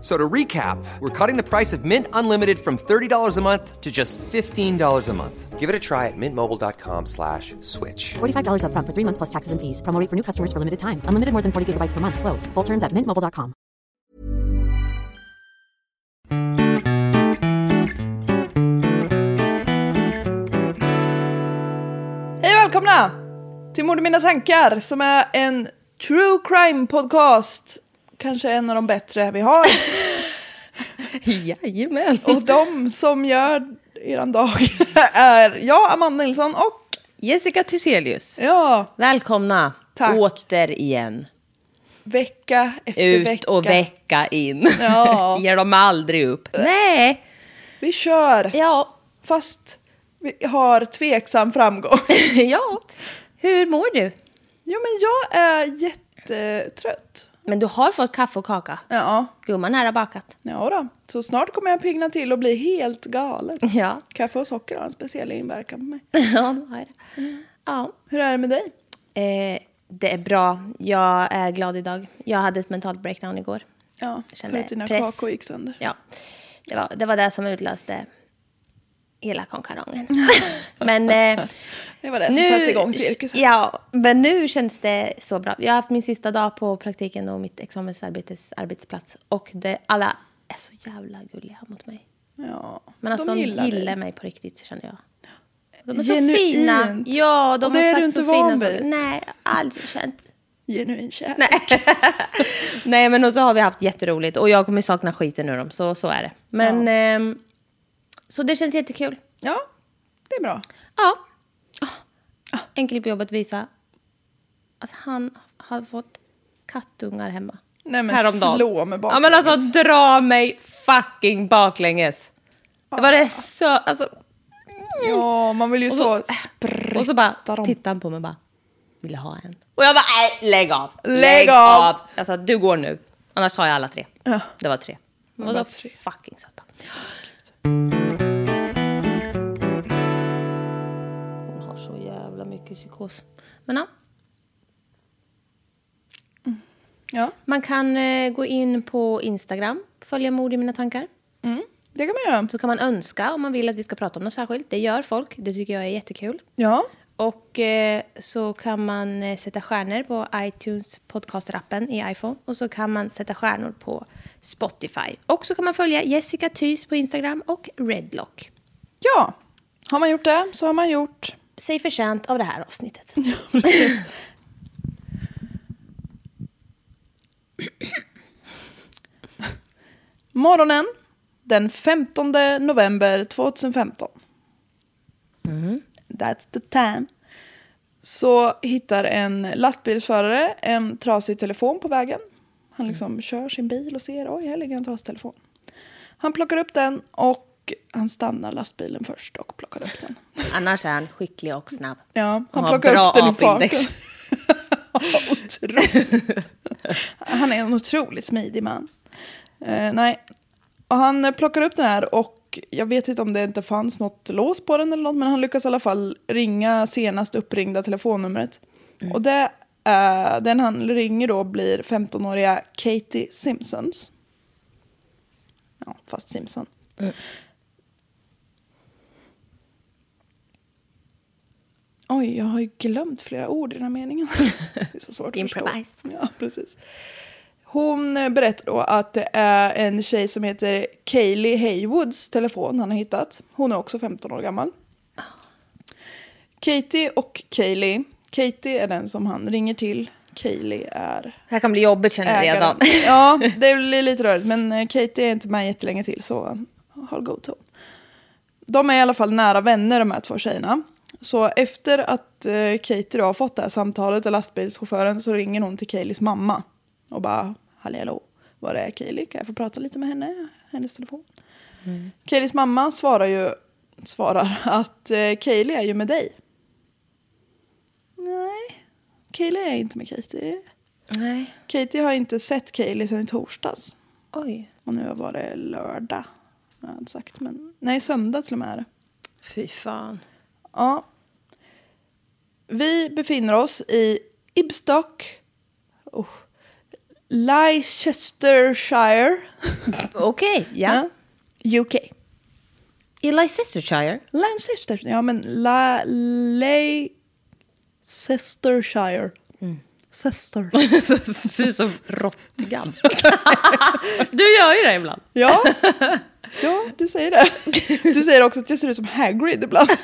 So to recap, we're cutting the price of Mint Unlimited from $30 a month to just $15 a month. Give it a try at mintmobile.com slash switch. $45 upfront for three months plus taxes and fees. Promo for new customers for limited time. Unlimited more than 40 gigabytes per month. Slows. Full terms at mintmobile.com. Hej och välkomna till Mord i mina tankar som är en true crime podcast. Kanske en av de bättre vi har. Jajamän. och de som gör eran dag är jag, Amanda Nilsson och Jessica Thyselius. ja, Välkomna Tack. återigen. vecka efter Ut vecka. och vecka in. Ja. Ger dem aldrig upp. Nej. Vi kör, Ja. fast vi har tveksam framgång. ja. Hur mår du? jo, men jag är jättetrött. Men du har fått kaffe och kaka. Ja, Gumman här har bakat. ja då. Så snart kommer jag pigna till och bli helt galen. Ja. Kaffe och socker har en speciell inverkan på mig. ja, det har det. Ja. Hur är det med dig? Eh, det är bra. Jag är glad idag. Jag hade ett mentalt breakdown igår. Ja, för att dina press. kakor gick sönder. Ja, det var det, var det som utlöste hela konkarongen. Men eh, Det var det som satte igång cirkusen. Ja, men nu känns det så bra. Jag har haft min sista dag på praktiken och mitt examensarbetes arbetsplats. Och det, alla är så jävla gulliga mot mig. Ja, Men alltså de, gillar gillar, dig. mig på riktigt känner jag. De är så Genuint. fina. Ja, de Och det har är sagt du inte så van fina vid. Nej, aldrig känt. Genuin kärlek. Nej. Nej, men och så har vi haft jätteroligt. Och jag kommer sakna skiten ur dem, så, så är det. Men, ehm, så det känns jättekul. Ja, det är bra. Ja. Ah, En kille på jobbet visar att han har fått kattungar hemma. Nej men Häromdagen. slå Ja baklänges. men alltså dra mig fucking baklänges. Det var det så, alltså. Ja, man vill ju Och så, så- sprätta Och så bara dem. tittade han på mig och bara, vill du ha en? Och jag bara, nej lägg av. Lägg av. Jag sa, du går nu. Annars tar jag alla tre. Ja. Det var tre. De var så tre. fucking söta. Mycket psykos. Men ja. Ja, Man kan eh, gå in på Instagram, följa mord i mina tankar. mm, det kan man göra. Så kan man önska om man vill att vi ska prata om något särskilt. Det gör folk, det tycker jag är jättekul. Ja, Och eh, så kan man eh, sätta stjärnor på iTunes podcaster-appen i iPhone. Och så kan man sätta stjärnor på Spotify. Och så kan man följa Jessica Thys på Instagram och Redlock. ja. Har man gjort det så har man gjort. Säg förtjänt av det här avsnittet. Morgonen den 15 november 2015. That's the time. Så hittar en lastbilsförare en trasig telefon på vägen. Han liksom kör sin bil och ser, oj här ligger en trasig telefon. Han plockar upp den och han stannar lastbilen först och plockar upp den. Annars är han skicklig och snabb. Ja, han Och plockar upp den i farten. Han är en otroligt smidig man. Eh, nej, och han plockar upp den här och jag vet inte om det inte fanns något lås på den eller något, men han lyckas i alla fall ringa senast uppringda telefonnumret. Och det Eh, den han ringer då blir 15-åriga Katie Simpsons. Ja, fast Simpson. Oj, jag har ju glömt flera ord i den här meningen. Det är så svårt att förstå. Improvise. Ja, precis. Hon berättar då att det är en tjej som heter Kaylee Haywoods telefon han har hittat. Hon är också 15 år gammal. Katie och Kaylee. Katie är den som han ringer till. Kaylee är Det här kan bli jobbigt känner jag redan. Ja, det blir lite rörigt. Men eh, Katie är inte med jättelänge till så håll god ton. De är i alla fall nära vänner de här två tjejerna. Så efter att eh, Katie då har fått det här samtalet av lastbilschauffören så ringer hon till Kayleys mamma. Och bara, hallå, hallå, var är Kaylee? Kan jag få prata lite med henne? Hennes telefon. Kayleys mamma svarar ju svarar att eh, Kaylee är ju med dig. Nej, Kaylee är inte med Katie. Nej. Katie har inte sett Kaylee sedan i torsdags. Oj. Och nu var det lördag. Jag sagt, men nej, söndag till och med. är det. Fy fan. Ja. Vi befinner oss i Ibstock. Oh. Leicestershire. Okej, ja. Ja. UK. I Leicestershire. Leicester. Ja, men La Leicestershire. Sister. Ser ut som råttigan. du gör ju det ibland. Ja. ja, du säger det. Du säger också att jag ser ut som Hagrid ibland.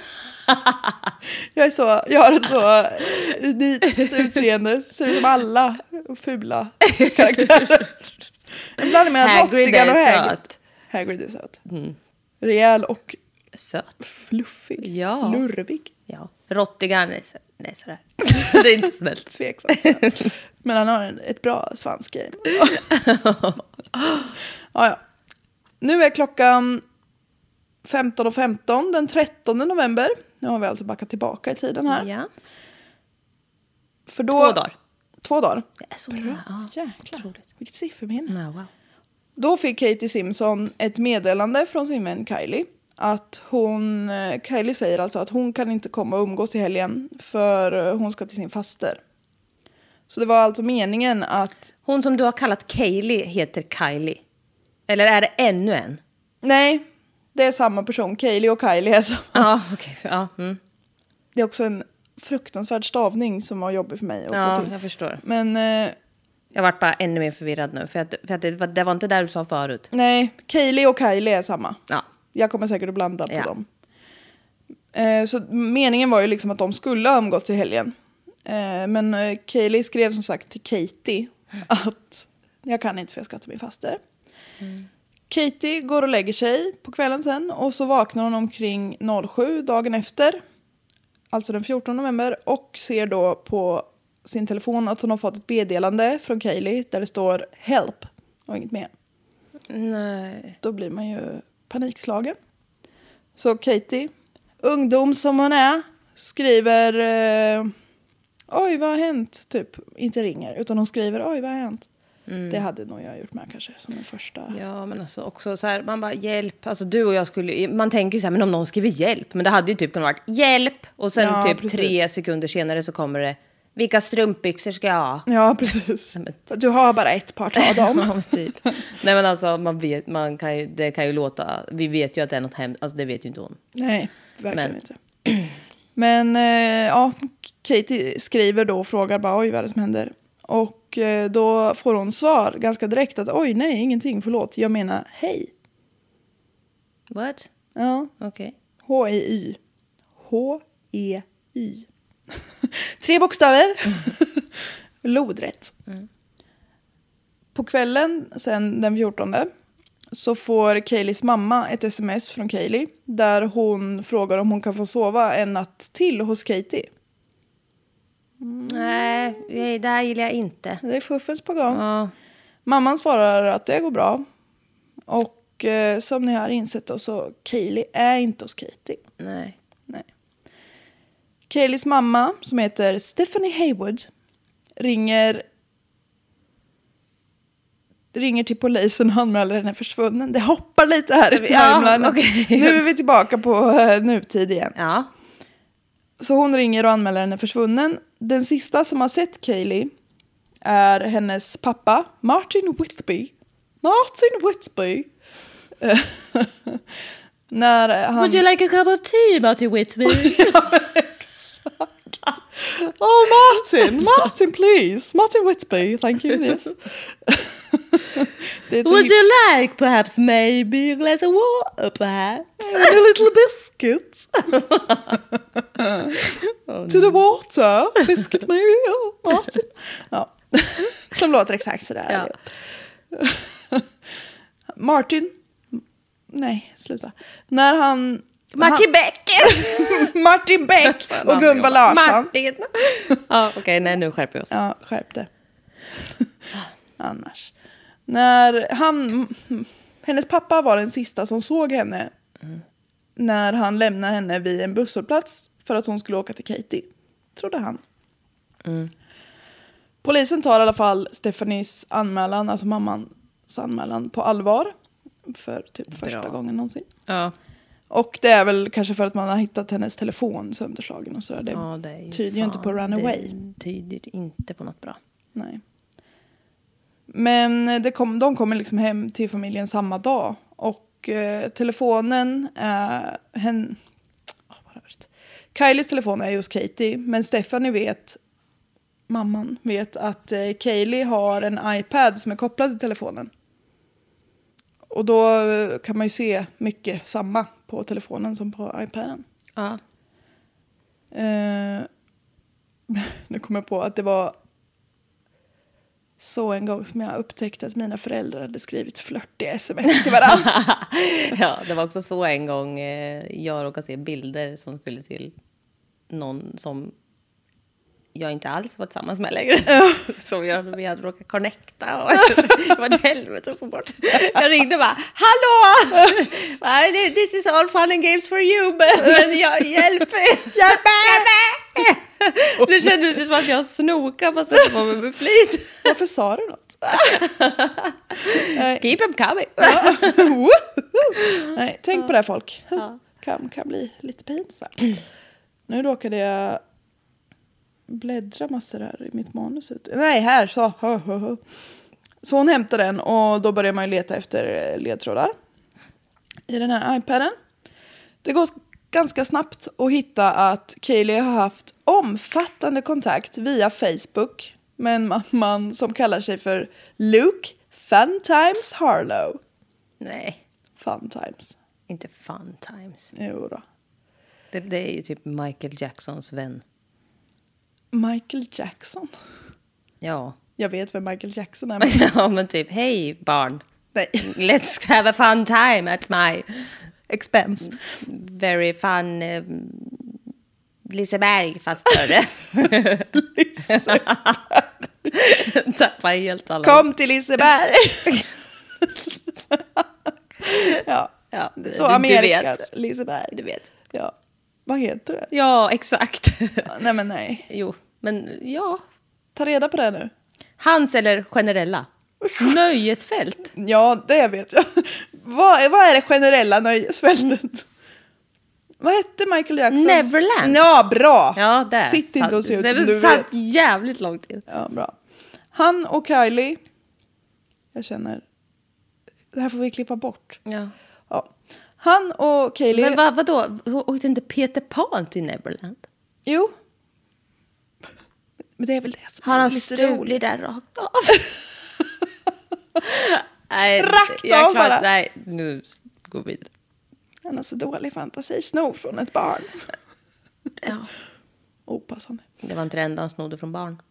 Jag, är så, jag har ett så unikt utseende, ser ut som alla fula karaktärer. En blandning mellan Hagrid Rottigan och Hagrid. söt. Hagrid är söt. Rejäl och Söt. fluffig. Ja. Lurvig. Ja. Råttigan är, det är sådär. det är inte snällt. Tveksamt söt. Men han har en, ett bra svansgame. ja, ja. Nu är klockan 15.15 15, den 13 november. Nu har vi alltså backat tillbaka i tiden här. Ja. För då, Två dagar. Två dagar. Det är så bra. Ja. Jäklar, otroligt. vilket sifferminne. Ja, wow. Då fick Katie Simpson ett meddelande från sin vän Kylie. Att hon, eh, Kylie säger alltså att hon kan inte komma och umgås i helgen för eh, hon ska till sin faster. Så det var alltså meningen att, Hon som du har kallat Kaylee heter Kylie. Eller är det ännu en? nej, det är samma person. Kylie och Kylie är samma. Ja, okej. Ja, mm. Det är också en fruktansvärd stavning som var jobbig för mig att ja få till. jag förstår. Men eh, Jag vart bara ännu mer förvirrad nu. För, att, för att det, var- det var inte där du sa förut. nej, Kylie och Kylie är samma. Ja. Jag kommer säkert att blanda på Ja. dem. Eh, så meningen var ju liksom att de skulle ha umgåtts i helgen. Eh, men eh, Kaylee skrev som sagt till Katie att jag kan inte för jag ska till min faster. Katie går och lägger sig på kvällen sen och så vaknar hon omkring 07 dagen efter. Alltså den 14 november och ser då på sin telefon att hon har fått ett meddelande från Kaylee där det står help och inget mer Nej. då blir man ju panikslagen. Så Katie, ungdom som hon är, skriver eh, oj vad har hänt? Typ, inte ringer, utan hon skriver oj vad har hänt? Det hade nog jag gjort med kanske som en första. Ja, men alltså också så här, man bara hjälp. Alltså du och jag skulle, man tänker ju så här, men om någon skriver hjälp. Men det hade ju typ kunnat vara hjälp. Och sen Ja, typ precis. tre sekunder senare så kommer det, vilka strumpbyxor ska jag ha? Ja, precis. Du har bara ett par, ta dem. Typ. Nej men alltså man vet, man kan ju, det kan ju låta, vi vet ju att det är något hemskt, alltså det vet ju inte hon. Nej, verkligen Men- inte. Men eh, ja, Katie skriver då och frågar bara oj vad är det som händer? Och eh, då får hon svar ganska direkt att oj nej ingenting förlåt jag menar hej. What? Ja, Okej. H-E-Y. H-E-Y. Tre bokstäver. Lodrätt. På kvällen sen den 14 så får Kayleys mamma ett sms från Kaylee där hon frågar om hon kan få sova en natt till hos Katie. Nej, det här gillar jag inte. Det är fuffens på gång. Ja. Mamman svarar att det går bra. Och eh, som ni har insett då så Kaylee är inte hos Katie. Nej. Nej. Kayleys mamma, som heter Stephanie Haywood, ringer ringer till polisen och anmäler henne försvunnen. Det hoppar lite här i Ja, timeline. okej. Nu är vi tillbaka på eh, nutid igen. Ja. Så hon ringer och anmäler henne försvunnen. Den sista som har sett Kaylee är hennes pappa Martin Whitby. Martin Whitby. När han... Would you like a cup of tea, Martin Whitby? Oh Martin, Martin please. Martin Whitby, thank you. Yes. Would you like perhaps maybe a glass of water perhaps? a little biscuit. to the water. Biscuit maybe. Oh, Martin. Ja. Som låter exakt sådär. Ja. Martin. Nej, sluta. När han... Martin Beck! Martin Beck och Gunvor Larsson. Martin! ja, okej, nej nu skärper vi oss. Ja, skärp det. Annars. När han... Hennes pappa var den sista som såg henne. När han lämnade henne vid en busshållplats för att hon skulle åka till Katie. Trodde han. Polisen tar i alla fall Stephanies anmälan, alltså mammans anmälan, på allvar. För typ första Bra. gången någonsin. Ja. Och det är väl kanske för att man har hittat hennes telefon sönderslagen och sådär. Det ja, det ju tyder ju inte på runaway. Det tyder inte på något bra. Nej. Men det kom, de kommer liksom hem till familjen samma dag. Och eh, telefonen är... Hen, oh? Kylies telefon är hos Katie. Men Stephanie vet, mamman vet att eh, Kaylee har en iPad som är kopplad till telefonen. Och då kan man ju se mycket samma på telefonen som på iPaden. Ja. Eh, nu kommer jag på att det var så en gång som jag upptäckte att mina föräldrar hade skrivit flörtiga sms till varandra. ja, det var också så en gång eh, jag råkade se bilder som skulle till någon som jag inte alls var tillsammans med längre. som jag, vi hade råkat connecta. Och det var ett helvete att få bort. Jag ringde bara Hallå! This is all fun and games for you, men, jag, hjälp! Hjälp mig! Det kändes som att jag snokade fast det var med flit. Varför sa du något? Keep them coming. Nej, tänk på det folk. Kan, kan bli lite pinsamt. Nu råkade jag bläddra massor här i mitt manus. Ut. Nej, här så. Så hon hämtar den och då börjar man ju leta efter eh, ledtrådar i den här iPaden. Det går ganska snabbt att hitta att Kaylee har haft omfattande kontakt via Facebook med en ma- man som kallar sig för Luke Funtimes Harlow. Nej, Funtimes. inte fun times. Jo då. Det, det är ju typ Michael Jacksons vän. Michael Jackson. Ja. Jag vet vem Michael Jackson är. Men ja, men typ hej barn. nej. Let's have a fun time at my Expense. very fun eh, Liseberg fast större. Tappar helt alla. Kom till Liseberg! ja. Ja, du- Så du Amerikas vet. Liseberg. Du vet. Ja. Vad heter det? Ja, exakt. Nej men nej. jo, men ja. Ta reda på det nu. Hans eller generella? Nöjesfält. Ja, det vet jag. vad, vad är det generella nöjesfältet? Vad hette Michael Jacksons? Neverland. Ja, bra! Ja, där. Sitt inte och se ut som du satt vet. jävligt långt in. Ja, bra. Han och Kylie. Jag känner. Det här får vi klippa bort. Ja. Han och Kylie. Men vad, vadå? Åkte inte Peter Pan till Neverland? Jo. Men det är väl det som Har är han stulit där rakt av? nej, Rakt jag av klarar- bara. Nej, nu går vi vidare. Han har så dålig fantasi. Sno från ett barn. Ja. Opassande. Det var inte det enda han snodde från barn.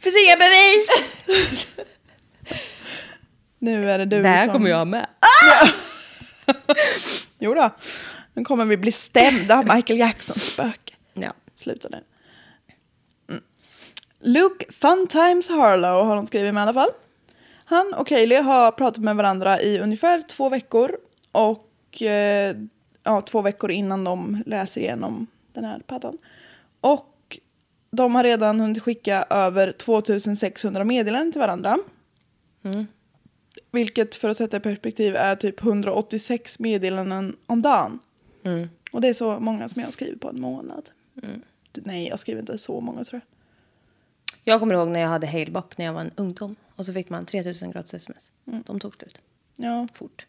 Finns inga bevis! nu är det du Det här som... kommer jag med. Jo då. Nu kommer vi bli stämda av Michael Jacksons spöke. Ja. Sluta nu. Mm. Luke Funtimes Harlow har de skrivit med i alla fall. Han och Kaylee har pratat med varandra i ungefär två veckor. Och eh, ja, två veckor innan de läser igenom den här paddan. Och de har redan hunnit skicka över 2600 meddelanden till varandra. Vilket för att sätta i perspektiv är typ 186 meddelanden om dagen. Och det är så många som jag har skrivit på en månad. Du, Nej, jag skriver inte så många tror jag. Jag kommer ihåg när jag hade Halebop när jag var en ungdom. Och så fick man 3000 gratis sms. De tog slut Ja, fort.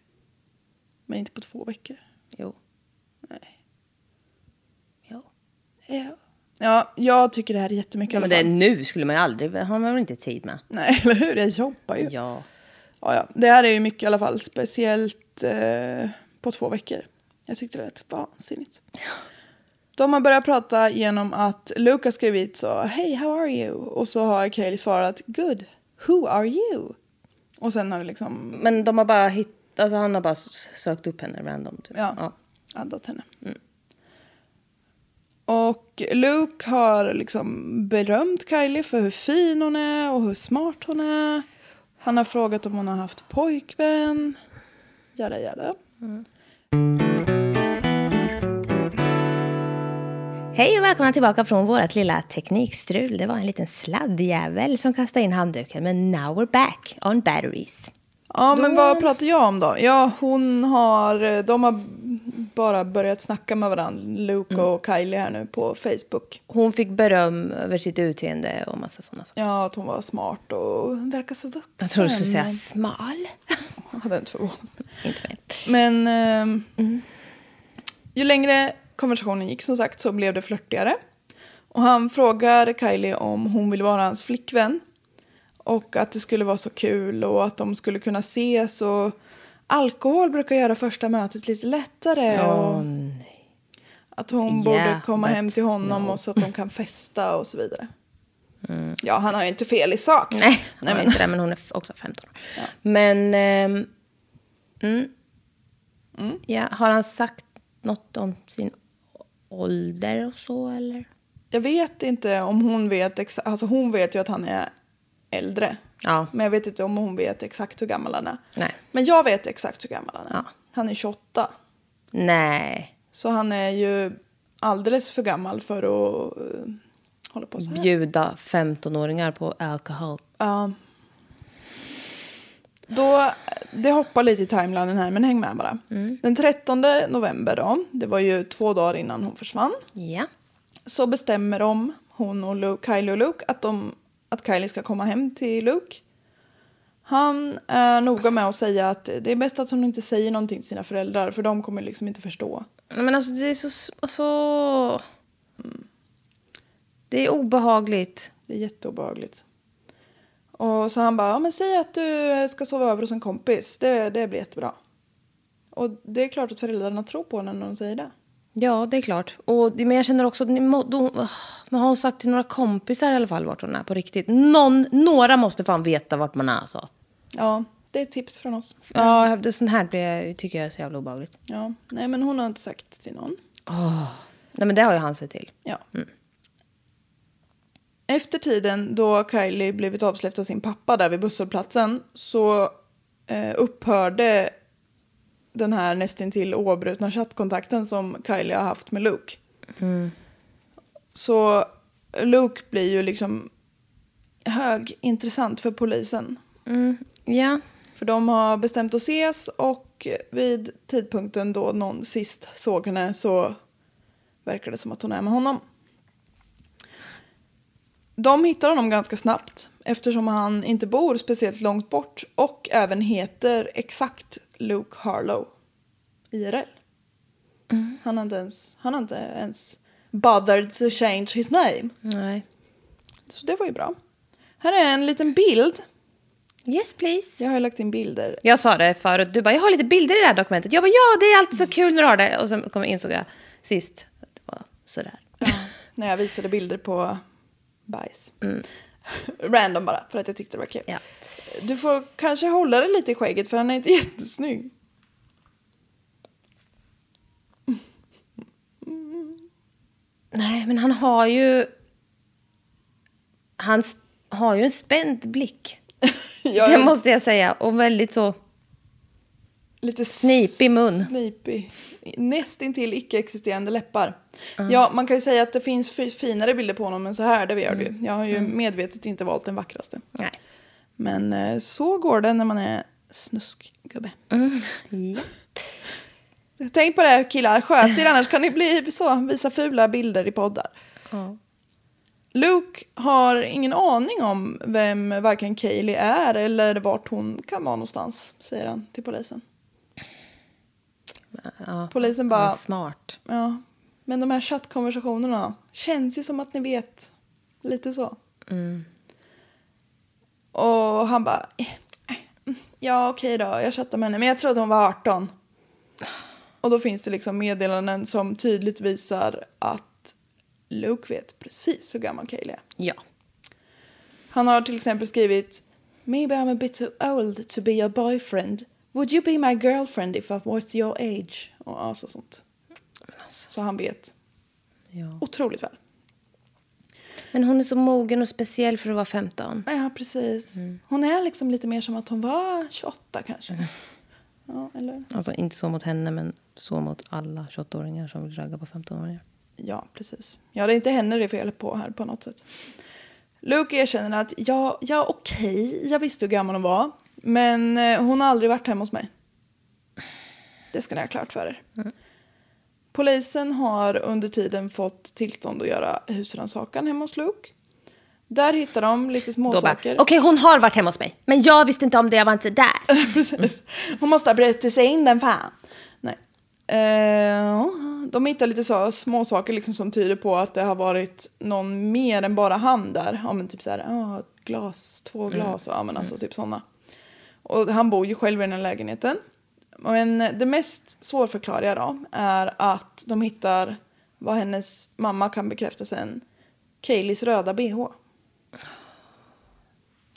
men inte på två veckor. Jo. Nej. jo. Ja. Ja, jag tycker det här är jättemycket Ja, men det är nu skulle man ju aldrig, har man väl inte tid med. Nej, eller hur? Jag jobbar ju. Ja. Ja, ja. Det här är ju mycket i alla fall, speciellt eh, på två veckor. Jag tyckte det lät vansinnigt. De har börjat prata genom att Luke har skrivit så, Hey, how are you? Och så har Kaylee svarat, Good, who are you? Och sen har det liksom Men de har bara hittat, alltså han har bara sökt upp henne random. Typ. ja, addat henne. Och Luke har liksom berömt Kylie för hur fin hon är och hur smart hon är. Han har frågat om hon har haft pojkvän. Jada, jada. Hej och välkomna tillbaka från vårt lilla teknikstrul. Det var en liten sladdjävel som kastade in handduken. Men now we're back on batteries. Ja, men vad pratar jag om då? Ja, hon har, de har bara börjat snacka med varandra, Luke och Kylie här nu på Facebook. Hon fick beröm över sitt utseende och massa sådana saker. Ja, att hon var smart och verkar så vuxen. Jag tror du skulle säga smal. Jag hade inte förvånat. Inte mer. Men ehm, ju längre konversationen gick som sagt så blev det flörtigare. Och han frågar Kylie om hon vill vara hans flickvän. Och att det skulle vara så kul och att de skulle kunna ses. Och alkohol brukar göra första mötet lite lättare. Och nej. att hon Yeah, borde komma hem till honom no. och så att de kan festa och så vidare. Ja, han har ju inte fel i sak. Nej, han var men, inte det, men hon är också 15 år. Men... ehm, mm. Ja, har han sagt något om sin ålder och så, eller? jag vet inte om hon vet exakt. Alltså hon vet ju att han är äldre. Ja. Men jag vet inte om hon vet exakt hur gammal han är. Nej. Men jag vet exakt hur gammal han är. Ja. Han är 28. Nej. Så han är ju alldeles för gammal för att uh, hålla på så här. Bjuda 15-åringar på alkohol. Ja. Då, det hoppar lite i timelinen här, men häng med bara. Den 13 november då, det var ju två dagar innan hon försvann, Ja. så så bestämmer de, hon och Luke, Kylie och Luke, att, de, att Kylie ska komma hem till Luke. Han är noga med att säga att det är bäst att hon inte säger någonting till sina föräldrar, för de kommer liksom inte förstå. Men alltså, det är så... Alltså... Det är obehagligt. Det är jätteobehagligt. Och så han bara, ja men säg att du ska sova över hos en kompis. Det, det blir jättebra. Och det är klart att föräldrarna tror på henne när de säger det. Ja, det är klart. Och, men jag känner också åh, men har hon sagt till några kompisar i alla fall vart hon är på riktigt? Någon, några måste fan veta vart man är alltså. Ja, det är ett tips från oss. Ja, det sånt här blir, tycker jag är så jävla obehagligt. Ja, nej men hon har inte sagt till någon. Nej, men det har ju han sett till. Ja. Efter tiden då Kylie blivit avsläppt av sin pappa där vid busshållplatsen så eh, upphörde den här nästintill oavbrutna chattkontakten som Kylie har haft med Luke. Så Luke blir ju liksom högintressant för polisen. Ja. För de har bestämt att ses och vid tidpunkten då någon sist såg henne så verkar det som att hon är med honom. De hittar honom ganska snabbt eftersom han inte bor speciellt långt bort och även heter exakt Luke Harlow IRL. Han, har inte ens, han har inte ens bothered to change his name. Nej. Så det var ju bra. Här är en liten bild. Yes, please. Jag har ju lagt in bilder. Jag sa det förut. Du bara, jag har lite bilder i det här dokumentet. Jag bara, ja, det är alltid så kul när du har det. Och sen kom, insåg jag sist att det var sådär. När jag visade bilder på bajs. Random bara, för att jag tyckte det var kul. Ja. Du får kanske hålla det lite i skägget för han är inte jättesnygg. Nej, men han har ju... Han har ju en spänd blick. Jag Det måste jag säga. Och väldigt så... lite Snipig mun. Snipig. Nästintill icke-existerande läppar. Ja, man kan ju säga att det finns fi- finare bilder på honom än så här, det gör det ju. Jag har ju medvetet inte valt den vackraste. Nej. Men eh, så går det när man är snuskgubbe. Ja. Tänk på det killar, sköt er annars kan ni bli så, visa fula bilder i poddar. Ja. Luke har ingen aning om vem varken Kaylee är eller vart hon kan vara någonstans, säger han till polisen. Ja. Polisen bara, smart. ja, men de här chattkonversationerna känns ju som att ni vet lite så. Och han bara, eh, eh, ja okej då, jag chattar med henne, men jag trodde hon var 18. Och då finns det liksom meddelanden som tydligt visar att Luke vet precis hur gammal Kaylee är. Ja. Han har till exempel skrivit Maybe I'm a bit too old to be your boyfriend. Would you be my girlfriend if I was your age? Och alltså sånt. Så han vet ja. otroligt väl. Men hon är så mogen och speciell för att vara 15. Ja, precis. Hon är liksom lite mer som att hon var 28 kanske. Ja, eller? Alltså inte så mot henne, men så mot alla 28-åringar som vill ragga på 15-åringar. Ja, precis. Ja, det är inte henne det är fel på här på något sätt. Luke erkänner att ja, ja okej, jag visste hur gammal hon var. Men eh, hon har aldrig varit hemma hos mig. Det ska ni ha klart för er. Polisen har under tiden fått tillstånd att göra husrannsakan hemma hos Luke. Där hittar de lite småsaker. okej hon har varit hemma hos mig, men jag visste inte om det, jag var inte där. Precis. Hon måste ha brutit sig in den fan. Nej. Eh, de hittar lite så små saker liksom som tyder på att det har varit någon mer än bara han där. Ja men typ så här, ett glas, två glas, ja men alltså typ sådana. Och han bor ju själv i den här lägenheten. Men det mest svårförklarliga då är att de hittar vad hennes mamma kan bekräfta sen. Kayleys röda bh.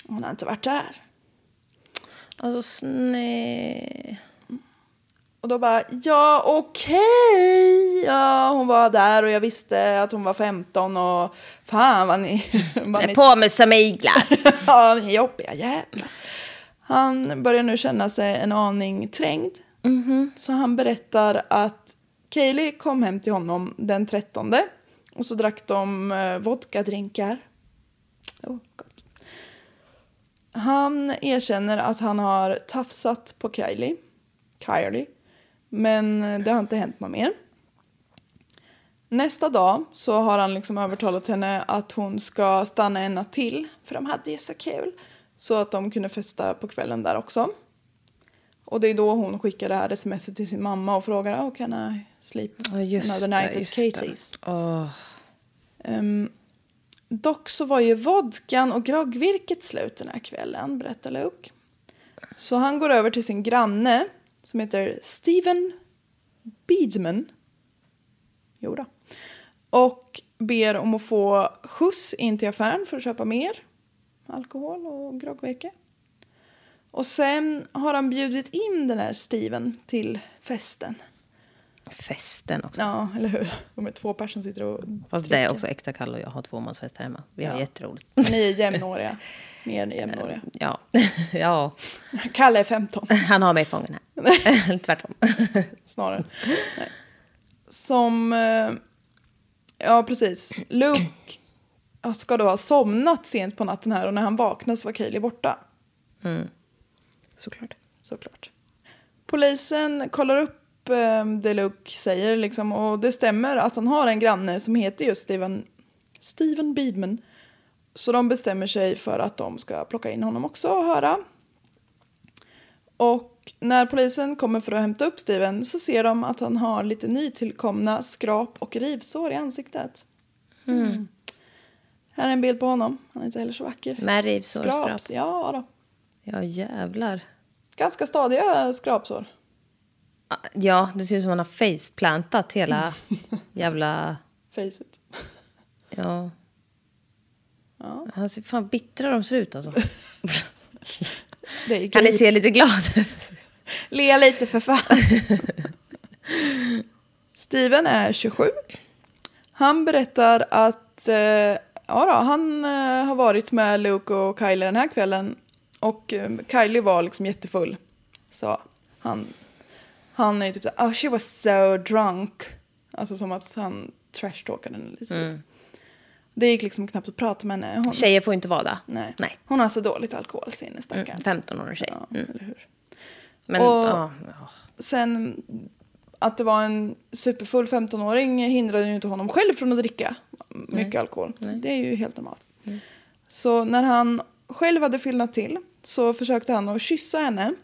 Hon har inte varit där. Alltså, nej. Och då bara, ja okej, ja hon var där och jag visste att hon var 15 och fan vad ni, vad ni, på mig som iglar. ja, ni är jobbiga jävlar. Han börjar nu känna sig en aning trängd. Så han berättar att Kaylee kom hem till honom den 13 och så drack de eh, vodkadrinkar. Oh, gott. Han erkänner att han har tafsat på Kylie. Kylie. Men det har inte hänt något mer. Nästa dag så har han liksom övertalat henne att hon ska stanna en natt till. För de hade ju så kul. Så att de kunde festa på kvällen där också. Och det är då hon skickar det här sms till sin mamma och frågar oh, can I sleep just another det, night at det. Katie's. Åh. Ehm, dock så var ju vodkan och groggvirket slut den här kvällen, berättar Luke. Så han går över till sin granne som heter Steven Beedman. Jo då. Och ber om att få skjuts in till affären för att köpa mer alkohol och groggvirke. Och sen har han bjudit in den här Steven till festen. Festen också. Ja, eller hur? De är två personer sitter och Fast det är dricker. också extra kall och jag har tvåmansfest här hemma. Vi har Ja. jätteroligt. Ni är jämnåriga. Mer än jämnåriga. Ja. ja, Kalle är 15 han har mig fången här. Tvärtom. snarare. Nej. Som, eh, ja precis. Luke ska då ha somnat sent på natten här och när han vaknar så var Kaylee borta. Såklart. Såklart. Polisen kollar upp eh, det Luke säger liksom, och det stämmer att han har en granne som heter just Steven, Steven Beedman. Så de bestämmer sig för att de ska plocka in honom också och höra. Och när polisen kommer för att hämta upp Steven så ser de att han har lite nytillkomna skrap och rivsår i ansiktet. Mm. Här är en bild på honom. Han är inte heller så vacker. Med rivsår och skrap. Skraps, ja då. Ja, jävlar. Ganska stadiga skrapsår. Ja, det ser ut som han har faceplantat hela jävla... Facet. Ja. Ja. Han ser fan bittra de ser ut alltså. Det är Kan ni se lite glad ut? Le lite för fan. Steven är 27. Han berättar att eh, ja då, han eh, har varit med Luke och Kylie den här kvällen. Och eh, Kylie var liksom jättefull. Så han, han är ju typ så oh she was so drunk. Alltså som att han trashtalkade henne lite. Det gick liksom knappt att prata med henne. Hon, Tjejer får inte vara där. nej. Nej. Hon har så dåligt alkoholsinne stackarn. Mm, 15 år tjej. Ja, Mm. eller hur. Men, Och- ja, ja. Sen att det var en superfull 15-åring hindrade ju inte honom själv från att dricka mycket alkohol. Det är ju helt normalt. Så när han själv hade fyllnat till så försökte han att kyssa henne,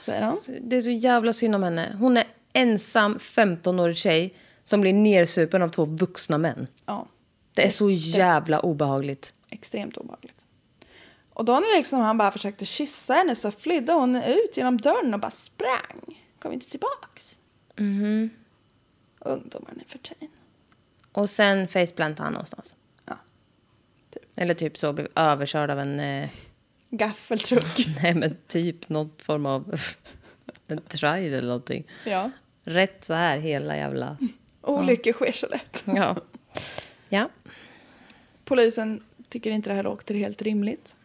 säger han. Det är så jävla synd om henne. Hon är ensam 15-årig tjej som blir nersupen av två vuxna män. Ja, Det är så jävla obehagligt. extremt obehagligt. Och då när liksom han bara försökte kyssa henne så flydde hon ut genom dörren och bara sprang. Kom inte tillbaks. Mhm. Ungdomar nu för tiden. Och sen faceplantade han någonstans. Ja. Eller typ så, blev överkörd av en... Eh, Gaffeltruck. nej men typ någon form av... en trail eller någonting. ja. Rätt så här hela jävla... Olyckor sker så lätt. Ja. Ja. Polisen tycker inte det här låter helt rimligt.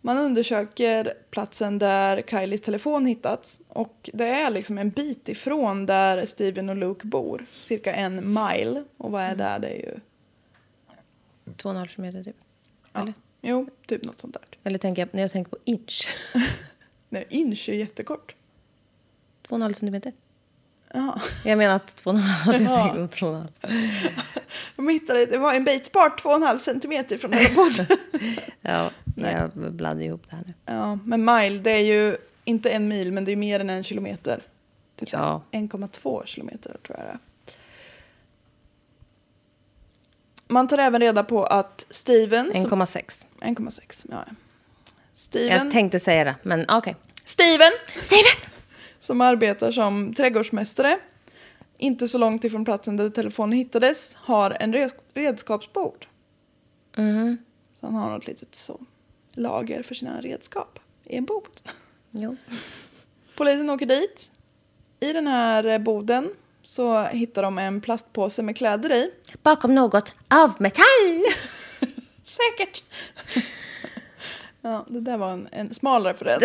Man undersöker platsen där Kylies telefon hittats. Och det är liksom en bit ifrån där Steven och Luke bor. Cirka en mile. Och vad är det? Det är ju... Två och en halv kilometer typ. Ja. Eller? Jo, typ något sånt där. Eller tänker jag, när jag tänker på inch. Nej, inch är jättekort. Två och en halv centimeter. Jaha. Jag menar att två och en halv. Jag Ja. på två och en halv. De hittade, det var en bit bort, två och en halv centimeter från där de bodde. Ja, jag blandar ihop det här nu. ja, men mile, det är ju inte en mil, men det är mer än en kilometer. Typ Ja. 1,2 kilometer tror jag det är. Man tar även reda på att Steven... som- 1,6. 1,6. Ja. Steven, Jag tänkte säga det, men okej. Steven! Steven! Som arbetar som trädgårdsmästare. Inte så långt ifrån platsen där telefonen hittades. Har en red- redskapsbord. Så han har något litet så, lager för sina redskap i en bod. Jo. Polisen åker dit. I den här boden så hittar de en plastpåse med kläder i. Bakom något av metall. Säkert! ja, det där var en, en smal referens.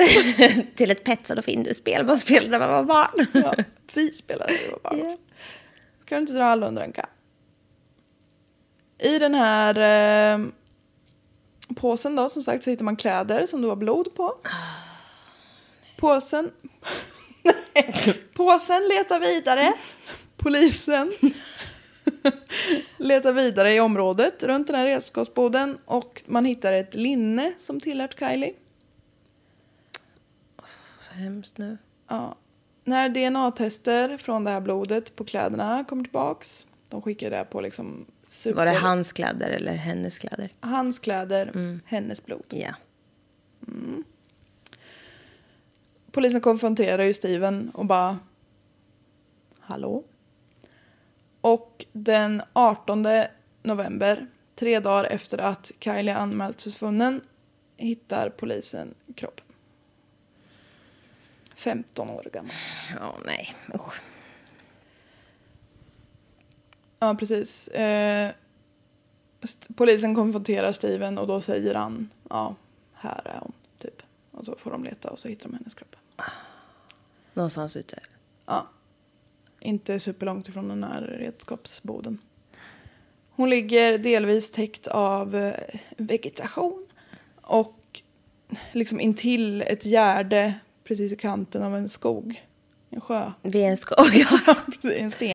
Till ett Petsson och Findus-spel man spelade när man var barn. ja, vi spelade det var bara. Ja. Ska du inte dra alla under en kam? I den här eh, påsen då, som sagt, så hittar man kläder som det var blod på. Påsen... Påsen letar vidare. Polisen letar vidare i området runt den här redskapsboden och man hittar ett linne som tillhört Kylie. Så hemskt nu. Ja. När DNA-tester från det här blodet på kläderna kommer tillbaks, de skickar det på liksom super... Var det hans kläder eller hennes kläder? Hans kläder, hennes blod. Ja. Polisen konfronterar ju Steven och bara... Hallå? Och den 18 november, tre dagar efter att Kylie anmälts försvunnen, hittar polisen kroppen. 15 år gammal. Ja, nej. Usch. Ja, precis. Eh, polisen konfronterar Steven och då säger han ja, här är hon, typ. Och så får de leta och så hittar de hennes kropp. Någonstans ute. Ja. Inte superlångt ifrån den här redskapsboden. Hon ligger delvis täckt av eh, vegetation och liksom intill ett gärde precis i kanten av en skog. En sjö. Vid en skog. Ja. Precis, en sten.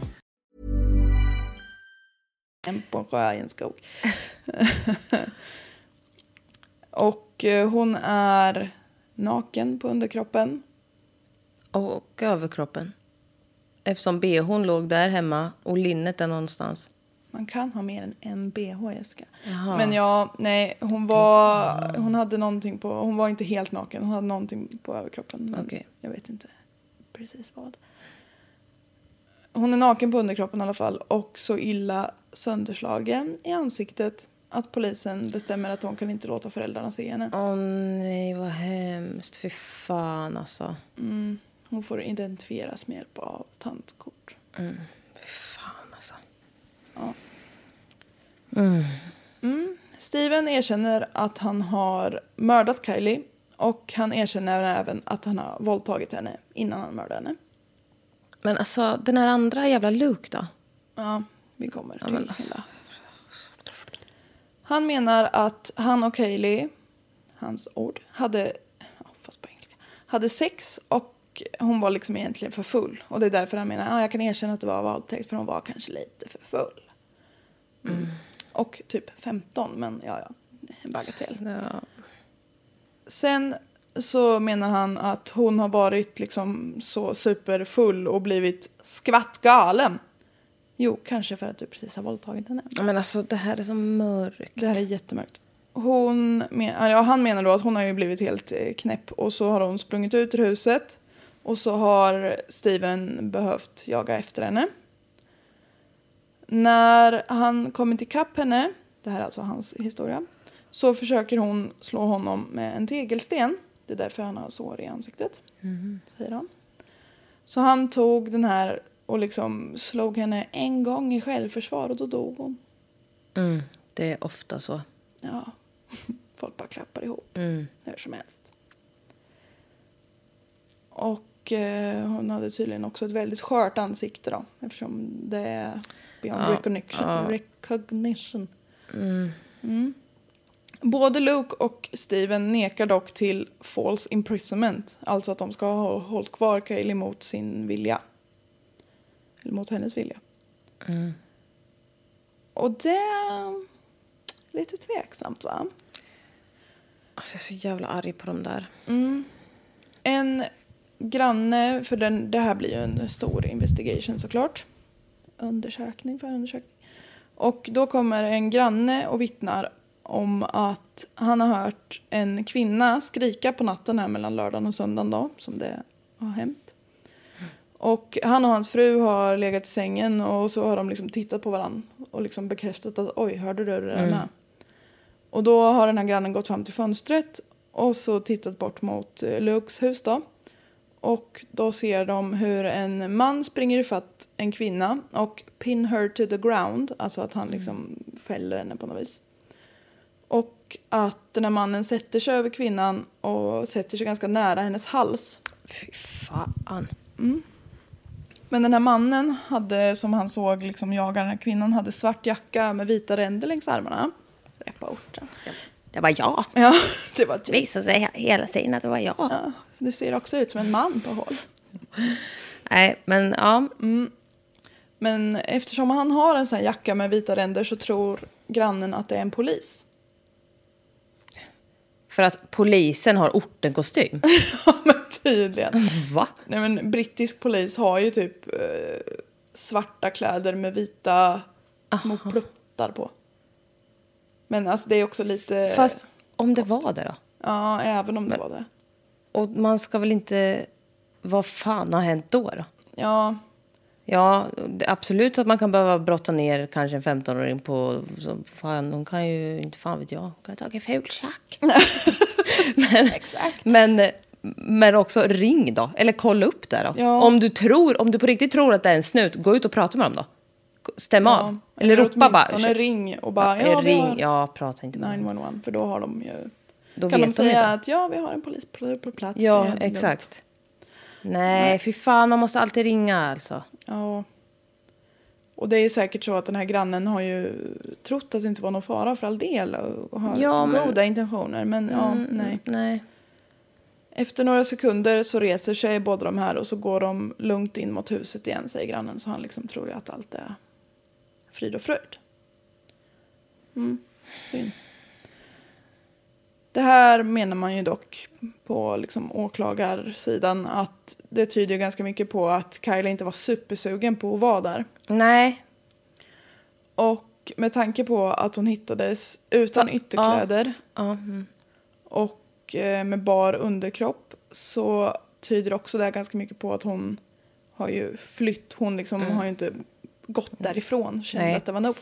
en på en sjö i en skog. och eh, hon är naken på underkroppen. Och överkroppen. Eftersom bhn låg där hemma och linnet där någonstans. Man kan ha mer än en bh, Jessica. Jaha. Men ja, nej, hon var, hon hade någonting på, hon var inte helt naken, hon hade någonting på överkroppen. Men Okej. Jag vet inte precis vad. Hon är naken på underkroppen i alla fall och så illa sönderslagen i ansiktet att polisen bestämmer att de kan inte låta föräldrarna se henne. Åh nej, vad hemskt. Fy fan alltså. Mm. Hon får identifieras med hjälp av tantkort. Fy fan alltså. Mm. Steven erkänner att han har mördat Kylie och han erkänner även att han har våldtagit henne innan han mördade henne. Men alltså, den här andra jävla Luke då? Ja, vi kommer till men alltså. hela. Han menar att han och Kylie, hans ord, hade, ja, fast på engelska, hade sex och hon var liksom egentligen för full. Och det är därför han menar, ja, jag kan erkänna att det var våldtäkt för hon var kanske lite för full. Mm. Och typ 15, men ja, ja, en bagatell. Ja. Sen så menar han att hon har varit liksom så superfull och blivit skvattgalen. Jo, kanske för att du precis har våldtagit henne. Men alltså, det här är så mörkt. Det här är jättemörkt. Hon men, ja, han menar då att hon har ju blivit helt eh, knäpp och så har hon sprungit ut ur huset och så har Steven behövt jaga efter henne. När han kommit ikapp henne, det här är alltså hans historia, så försöker hon slå honom med en tegelsten. Det är därför han har sår i ansiktet, säger han. Så han tog den här och liksom slog henne en gång i självförsvar och då dog hon. Mm, det är ofta så. Ja, folk bara klappar ihop Mm. hur som helst. Och eh, hon hade tydligen också ett väldigt skört ansikte då eftersom det är beyond Ja, recognition. ja. recognition. Mm. Både Luke och Steven nekar dock till false imprisonment. Alltså att de ska ha hållit kvar Kaylee mot sin vilja. Eller mot hennes vilja. Och det är lite tveksamt va? Alltså, jag är så jävla arg på dem där. En granne, för den, det här blir ju en stor investigation såklart. Undersökning, förundersökning. Och då kommer en granne och vittnar om att han har hört en kvinna skrika på natten här mellan lördagen och söndagen då, som det har hänt. Och han och hans fru har legat i sängen och så har de liksom tittat på varandra och liksom bekräftat att oj, hörde du det där med? Och då har den här grannen gått fram till fönstret och så tittat bort mot eh, Lukes hus då. Och då ser de hur en man springer ifatt en kvinna och pin her to the ground, alltså att han liksom fäller henne på något vis. Och att den här mannen sätter sig över kvinnan och sätter sig ganska nära hennes hals. Fy fan. Men den här mannen hade, som han såg liksom jaga den här kvinnan, hade svart jacka med vita ränder längs armarna. Orten. Det var jag. Ja, det var Det typ. visade sig hela tiden att det var jag. Ja, du ser också ut som en man på håll. Nej, men ja. Men eftersom han har en sån här jacka med vita ränder så tror grannen att det är en polis. För att polisen har ortenkostym. Ja, men tydligen. Va? Nej, men brittisk polis har ju typ eh, svarta kläder med vita små pluttar på. Men alltså det är också lite... Fast om det var det då? Ja, även om det var det. Och man ska väl inte... Vad fan har hänt då? då? Ja, Ja, absolut att man kan behöva brotta ner kanske en 15-åring på... Så, fan, hon kan ju, inte fan vet jag, hon kan ha tagit fultjack. men, exakt. men, men också ring då, eller kolla upp det då. Ja. Om, du tror, om du på riktigt tror att det är en snut, gå ut och prata med dem då. Stäm Ja, av. Eller ropa bara. åtminstone ring och bara, Ja, ja, ring, ja, prata inte med dem. 911. För då har de ju... Då kan de säga att ja, vi har en polis på, plats. Ja, lugnt. exakt. Nej, fy fan, man måste alltid ringa alltså. Ja. Och det är säkert så att den här grannen har ju trott att det inte var någon fara för all del och har Ja, men- goda intentioner. Men ja, Mm, nej. Nej. Efter några sekunder så reser sig båda de här och så går de lugnt in mot huset igen, säger grannen. Så han liksom tror ju att allt är frid och fröjd. Mm, synd. Det här menar man ju dock på liksom åklagarsidan att det tyder ju ganska mycket på att Kyla inte var supersugen på att vara där. Nej. Och med tanke på att hon hittades utan Ja, ytterkläder Ja. Mm. och eh, med bar underkropp så tyder också det ganska mycket på att hon har ju flytt. Hon liksom har ju inte gått därifrån, kände Nej. att det var nog.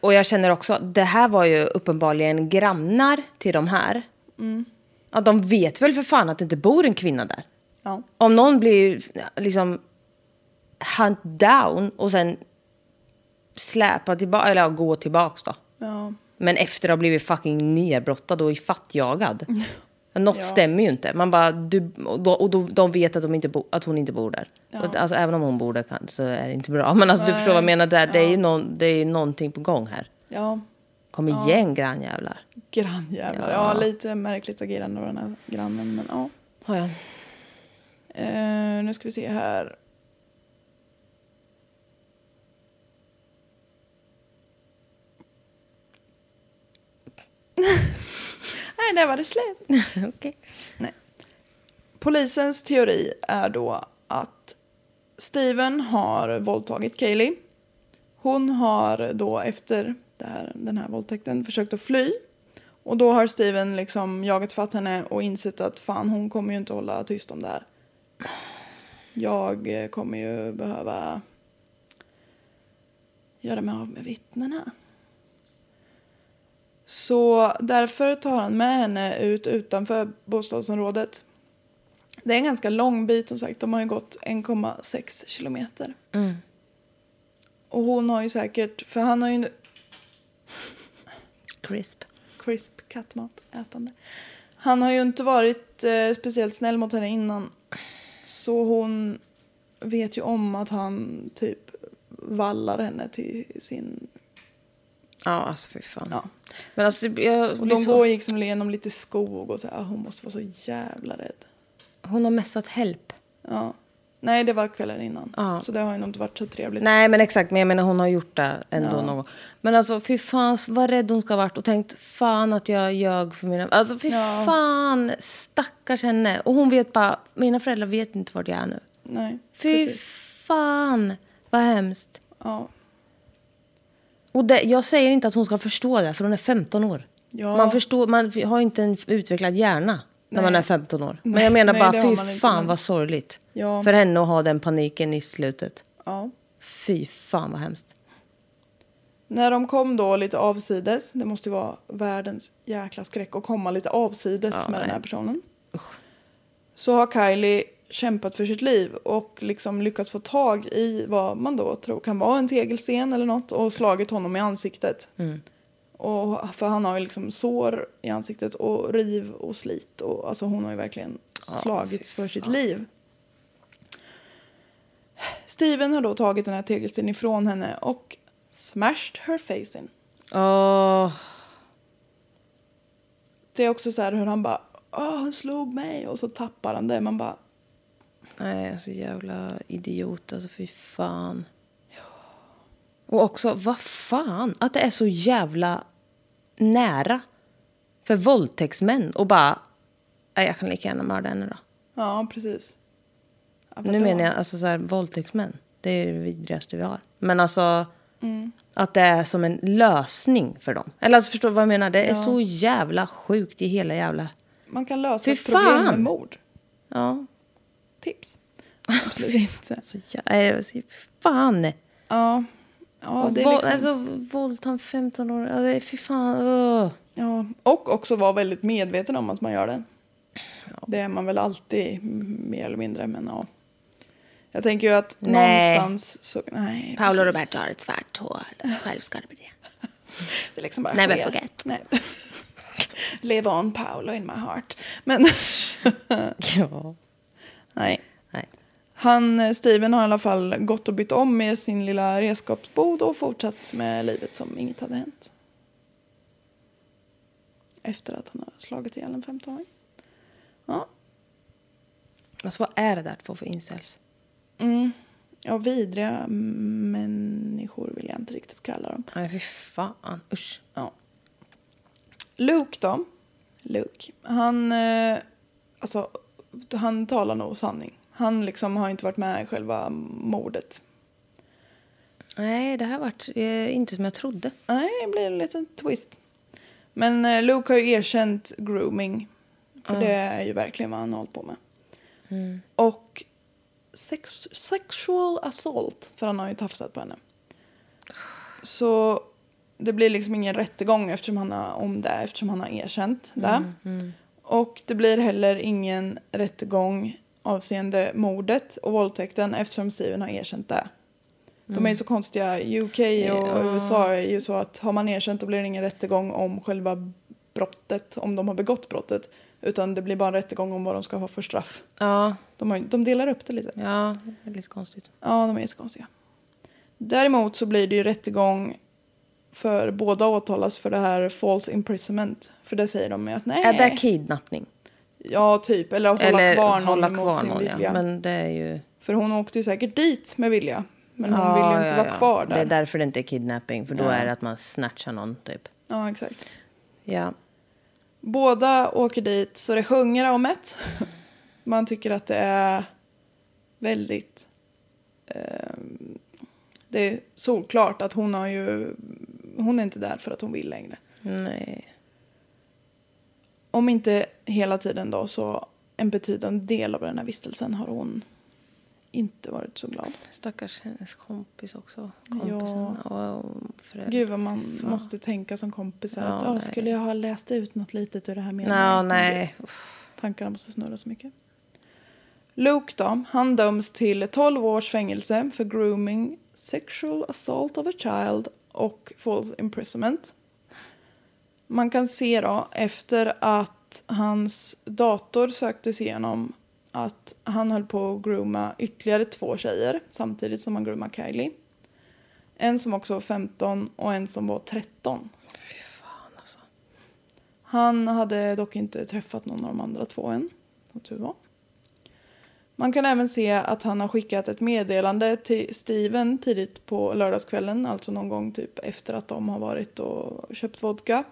Och jag känner också, det här var ju uppenbarligen grannar till de här. Ja, de vet väl för fan att det inte bor en kvinna där. Ja. Om någon blir liksom hunt down och sen släpa tillbaka, eller ja, gå tillbaks då. Ja. Men efter att ha blivit fucking nerbrottad och ifattjagad. Något Ja. stämmer ju inte. Man bara, du, och då, och då, de vet att, de inte bo, att hon inte bor där. Och, alltså, även om hon bor där kan, så är det inte bra. Men alltså, du förstår vad jag menar. Där, det, är ju någon, det är någonting på gång här. ja, Kom igen grannjävlar. grannjävlar. Ja. lite märkligt agerande av den här grannen. Men ja. Ja, ja. Eh, nu ska vi se här. Nej, där var det slut. Okej. Polisens teori är då att Steven har våldtagit Kaylee. Hon har då efter här, den här våldtäkten försökt att fly. Och då har Steven liksom jagat fatt henne och insett att fan hon kommer ju inte hålla tyst om det här. Jag kommer ju behöva göra mig av med vittnena. Så därför tar han med henne ut utanför bostadsområdet. Det är en ganska lång bit som sagt. De har ju gått 1,6 kilometer. Och hon har ju säkert, för han har ju Crisp. crisp kattmat ätande. Han har ju inte varit eh, speciellt snäll mot henne innan. Så hon vet ju om att han typ vallar henne till sin... Ja, alltså fy fan. Ja. Men alltså, typ, jag, Och de så- går liksom igenom lite skog och så här, hon måste vara så jävla rädd. Hon har messat help. Ja. Nej, det var kvällen innan. Ja. Så det har ju nog inte varit så trevligt. Nej men exakt, men jag menar hon har gjort det ändå Ja. någon. Men alltså fy fan vad rädd hon ska ha varit och tänkt fan att jag ljög för mina... Alltså fy Ja. fan stackars henne. Och hon vet bara, mina föräldrar vet inte vart jag är nu. Nej, Fy precis. fan vad hemskt. Ja. Och det, jag säger inte att hon ska förstå det för hon är 15 år. Ja. Man, förstår, man har inte en utvecklad hjärna när Nej. man är 15 år. Men jag menar nej, bara fy fan men- vad sorgligt. Ja. För henne att ha den paniken i slutet. ja. Fy fan vad hemskt. När de kom då lite avsides, det måste ju vara världens jäkla skräck att komma lite avsides Ja, med den nej. här personen. Så har Kylie kämpat för sitt liv och liksom lyckats få tag i vad man då tror kan vara en tegelsten eller något och slagit honom i ansiktet. Mm. Och, för han har ju liksom sår i ansiktet och riv och slit och alltså hon har ju verkligen slagits för sitt liv. Steven har då tagit den här tegelstenen ifrån henne och smashed her face in. Åh, Det är också så här hur han bara Åh, han slog mig och så tappar han det. Man bara nej så jävla idiot alltså fy fan. Och också vad fan att det är så jävla nära för våldtäktsmän och bara, nej jag kan lika gärna mörda henne då. ja precis. Ja, Nu menar jag alltså så här, våldtäktsmän. Det är det vidrigaste vi har. Men alltså Mm. att det är som en lösning för dem. Eller alltså förstår du vad jag menar? Det är Ja. så jävla sjukt i hela jävla... Man kan lösa Fy ett problem fan! med mord. Ja. Tips. Absolut. Så jävla... Fy fan! Ja. Ja, och det är liksom, alltså våldta en 15 år. Ja, det är fy fan. Ugh. ja. Och också vara väldigt medveten om att man gör det. Det är man väl alltid mer eller mindre. Men ja. Jag tänker ju att Nej. någonstans så... Nej, Paolo precis. Roberto har ett svart hår. Självskadebeteende. Det liksom bara Never sker. forget. Nej. Live on Paolo in my heart. Men Ja. Nej. Nej. Han, eh, Steven har i alla fall gått och bytt om med sin lilla redskapsbod och fortsatt med livet som inget hade hänt. Efter att han har slagit ihjäl en 15-åring. Ja. Alltså vad är det där två för incels? Mm. Ja, vidriga människor vill jag inte riktigt kalla dem. Nej fy fan. Usch. Ja. Luke då. Luke. Han, eh, alltså, han talar nog sanning. Han liksom har inte varit med i själva mordet. Nej, det här varit eh, inte som jag trodde. Nej, det blir en liten twist. Men eh, Luke har ju erkänt grooming. För det är ju verkligen vad han har hållit på med. Och sex, sexual assault, för han har ju tafsat på henne. Så det blir liksom ingen rättegång eftersom han har, om det eftersom han har erkänt det. Och det blir heller ingen rättegång avseende mordet och våldtäkten eftersom Steven har erkänt det. De är ju så konstiga. UK och USA är ju så att har man erkänt då blir det ingen rättegång om själva brottet, om de har begått brottet. Utan det blir bara en rättegång om vad de ska ha för straff. Ja, De, har, de delar upp det lite. ja, det är lite konstigt. Ja, de är jättekonstiga. Däremot så blir det ju rättegång för båda åtalas för det här false imprisonment. För det säger de ju att nej. Är det kidnappning? Ja, typ. Eller att hålla Eller kvar någon hålla mot kvar sin någon, vilja. ja. Men det är ju... För hon åkte ju säkert dit med vilja. Men hon Ja, vill ju inte ja, vara kvar där. Det är därför det inte är kidnapping, för då är det att man snatchar någon, typ. Ja, exakt. Ja. Båda åker dit så det sjunger om det. Man tycker att det är väldigt... Eh, det är solklart att hon har ju... Hon är inte där för att hon vill längre. Nej. Om inte hela tiden då så en betydande del av den här vistelsen har hon inte varit så glad. Stackars hennes kompis också. Ja. Kompisen och föräldrar. Gud vad man måste tänka som kompisar. Ja, att, "Åh, nej. skulle jag ha läst ut något litet ur det här Ja, meddelandet?" nej. Tankarna måste snurra så mycket. Luke då, han döms till 12 års fängelse för grooming, sexual assault of a child och false imprisonment. Man kan se då efter att hans dator söktes igenom att han höll på att grooma ytterligare två tjejer samtidigt som han groomade Kylie. En som också var 15 och en som var 13. Fy fan alltså. Han hade dock inte träffat någon av de andra två än. Som tur var. Man kan även se att han har skickat ett meddelande till Steven tidigt på lördagskvällen, alltså någon gång typ efter att de har varit och köpt vodka.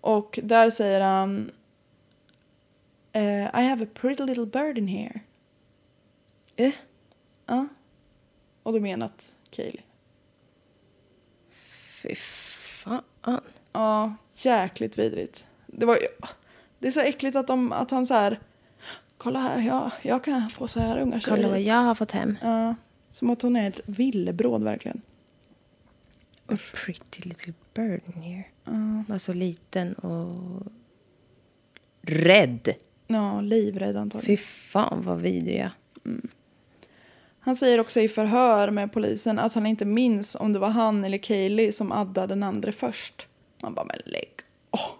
Och där säger han eh, I have a pretty little bird in here. Eh? Ja. Och då menat Kaylee. Fy fan. Ja, jäkligt vidrigt. Det, var, ju- det är så äckligt att, de, att han så här... Kolla här, jag, jag kan få så här unga tjejer Kolla vad hit." jag har fått hem. Ja, som att hon är ett villebråd verkligen. A pretty little bird in here. Var så liten och rädd. Ja, livrädd antagligen. Fy fan vad vidriga. Han säger också i förhör med polisen att han inte minns om det var han eller Kaylee som addade den andra först. Man bara, men lägg Åh,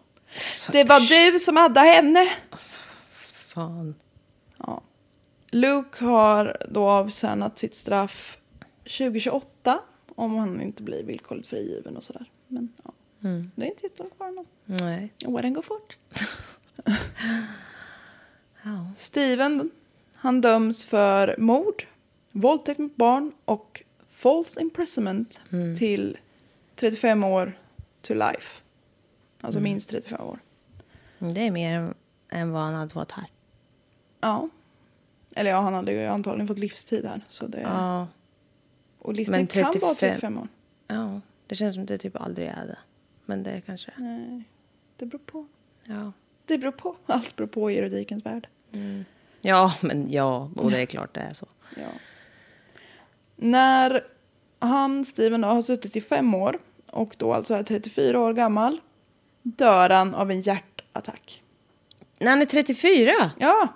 Det var du som addade henne! Fan. Luke har då avtjänat sitt straff 2028 om han inte blir villkorligt frigiven och sådär. Men ja, det är inte jättelångt kvar ändå. Nej. Åren går fort. Steven, han döms för mord, våldtäkt mot barn och false imprisonment till 35 år to life. Alltså minst 35 år. Det är mer än, än vad han hade fått här. Ja. Eller ja, han hade ju antagligen fått livstid här. Så det, Ja. och livstid Men kan vara 35 35 år. ja. Det känns som det typ aldrig är det. Men det kanske... Nej, det beror på. Ja. Det beror på. Allt beror på i juridikens värld. Ja, men ja. Och det är klart det är så. Ja. När han, Steven, har suttit i fem år och då alltså är 34 år gammal dör han av en hjärtattack. När han är 34? Ja!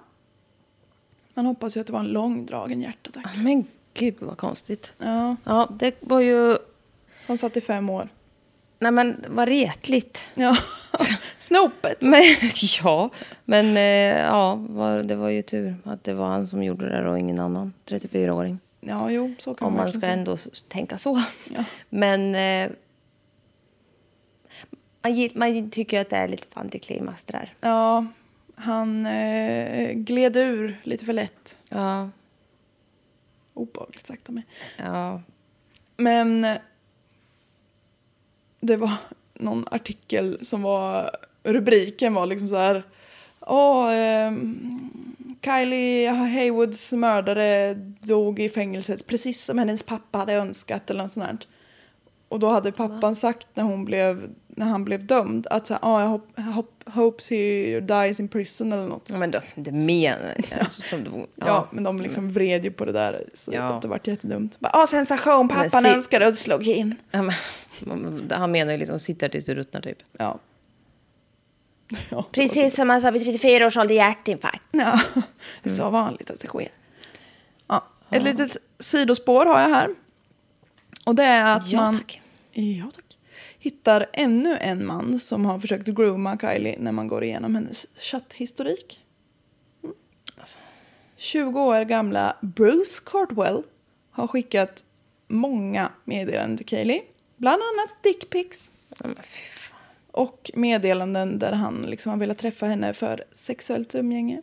Man hoppas ju att det var en långdragen hjärtattack. Men gud vad konstigt. Ja, Ja, det var ju... han satt i fem år. Nej men vad retligt. Ja, snopet! Men, ja, men eh, ja, det var ju tur att det var han som gjorde det och ingen annan 34-åring. Ja, jo, så kan Om man ska säga. ändå tänka så. Ja. Men eh, man, man tycker att det är lite antiklimax det där. Ja, han eh, gled ur lite för lätt. Ja, Obehagligt sagt av mig. ja. Men eh, det var någon artikel som var rubriken var liksom så här. Åh, ehm, Kylie Haywoods mördare dog i fängelset precis som hennes pappa hade önskat eller något sånt här. Och då hade pappan sagt när, hon blev, när han blev dömd att så här, oh, I hope, hope, hopes he dies in prison eller något. Ja, men då, det menar jag. Som du, Ja, men de liksom vred ju på det där så Ja. att det vart jättedumt. Bara, Åh, sensation, pappan Men önskade och slog in. Ja, men, han menar ju liksom sitta tills du ruttnar typ. Ja. ja. Precis som man sa vid 34 års ålder, hjärtinfarkt. Ja, det är så vanligt att det sker. Ja, ett litet sidospår har jag här. Och det är att Ja, man tack. Ja, tack. hittar ännu en man som har försökt grooma Kylie när man går igenom hennes chatthistorik. Mm. 20 år gamla Bruce Cartwell har skickat många meddelanden till Kylie. Bland annat dickpics. Och meddelanden där han liksom har velat träffa henne för sexuellt umgänge.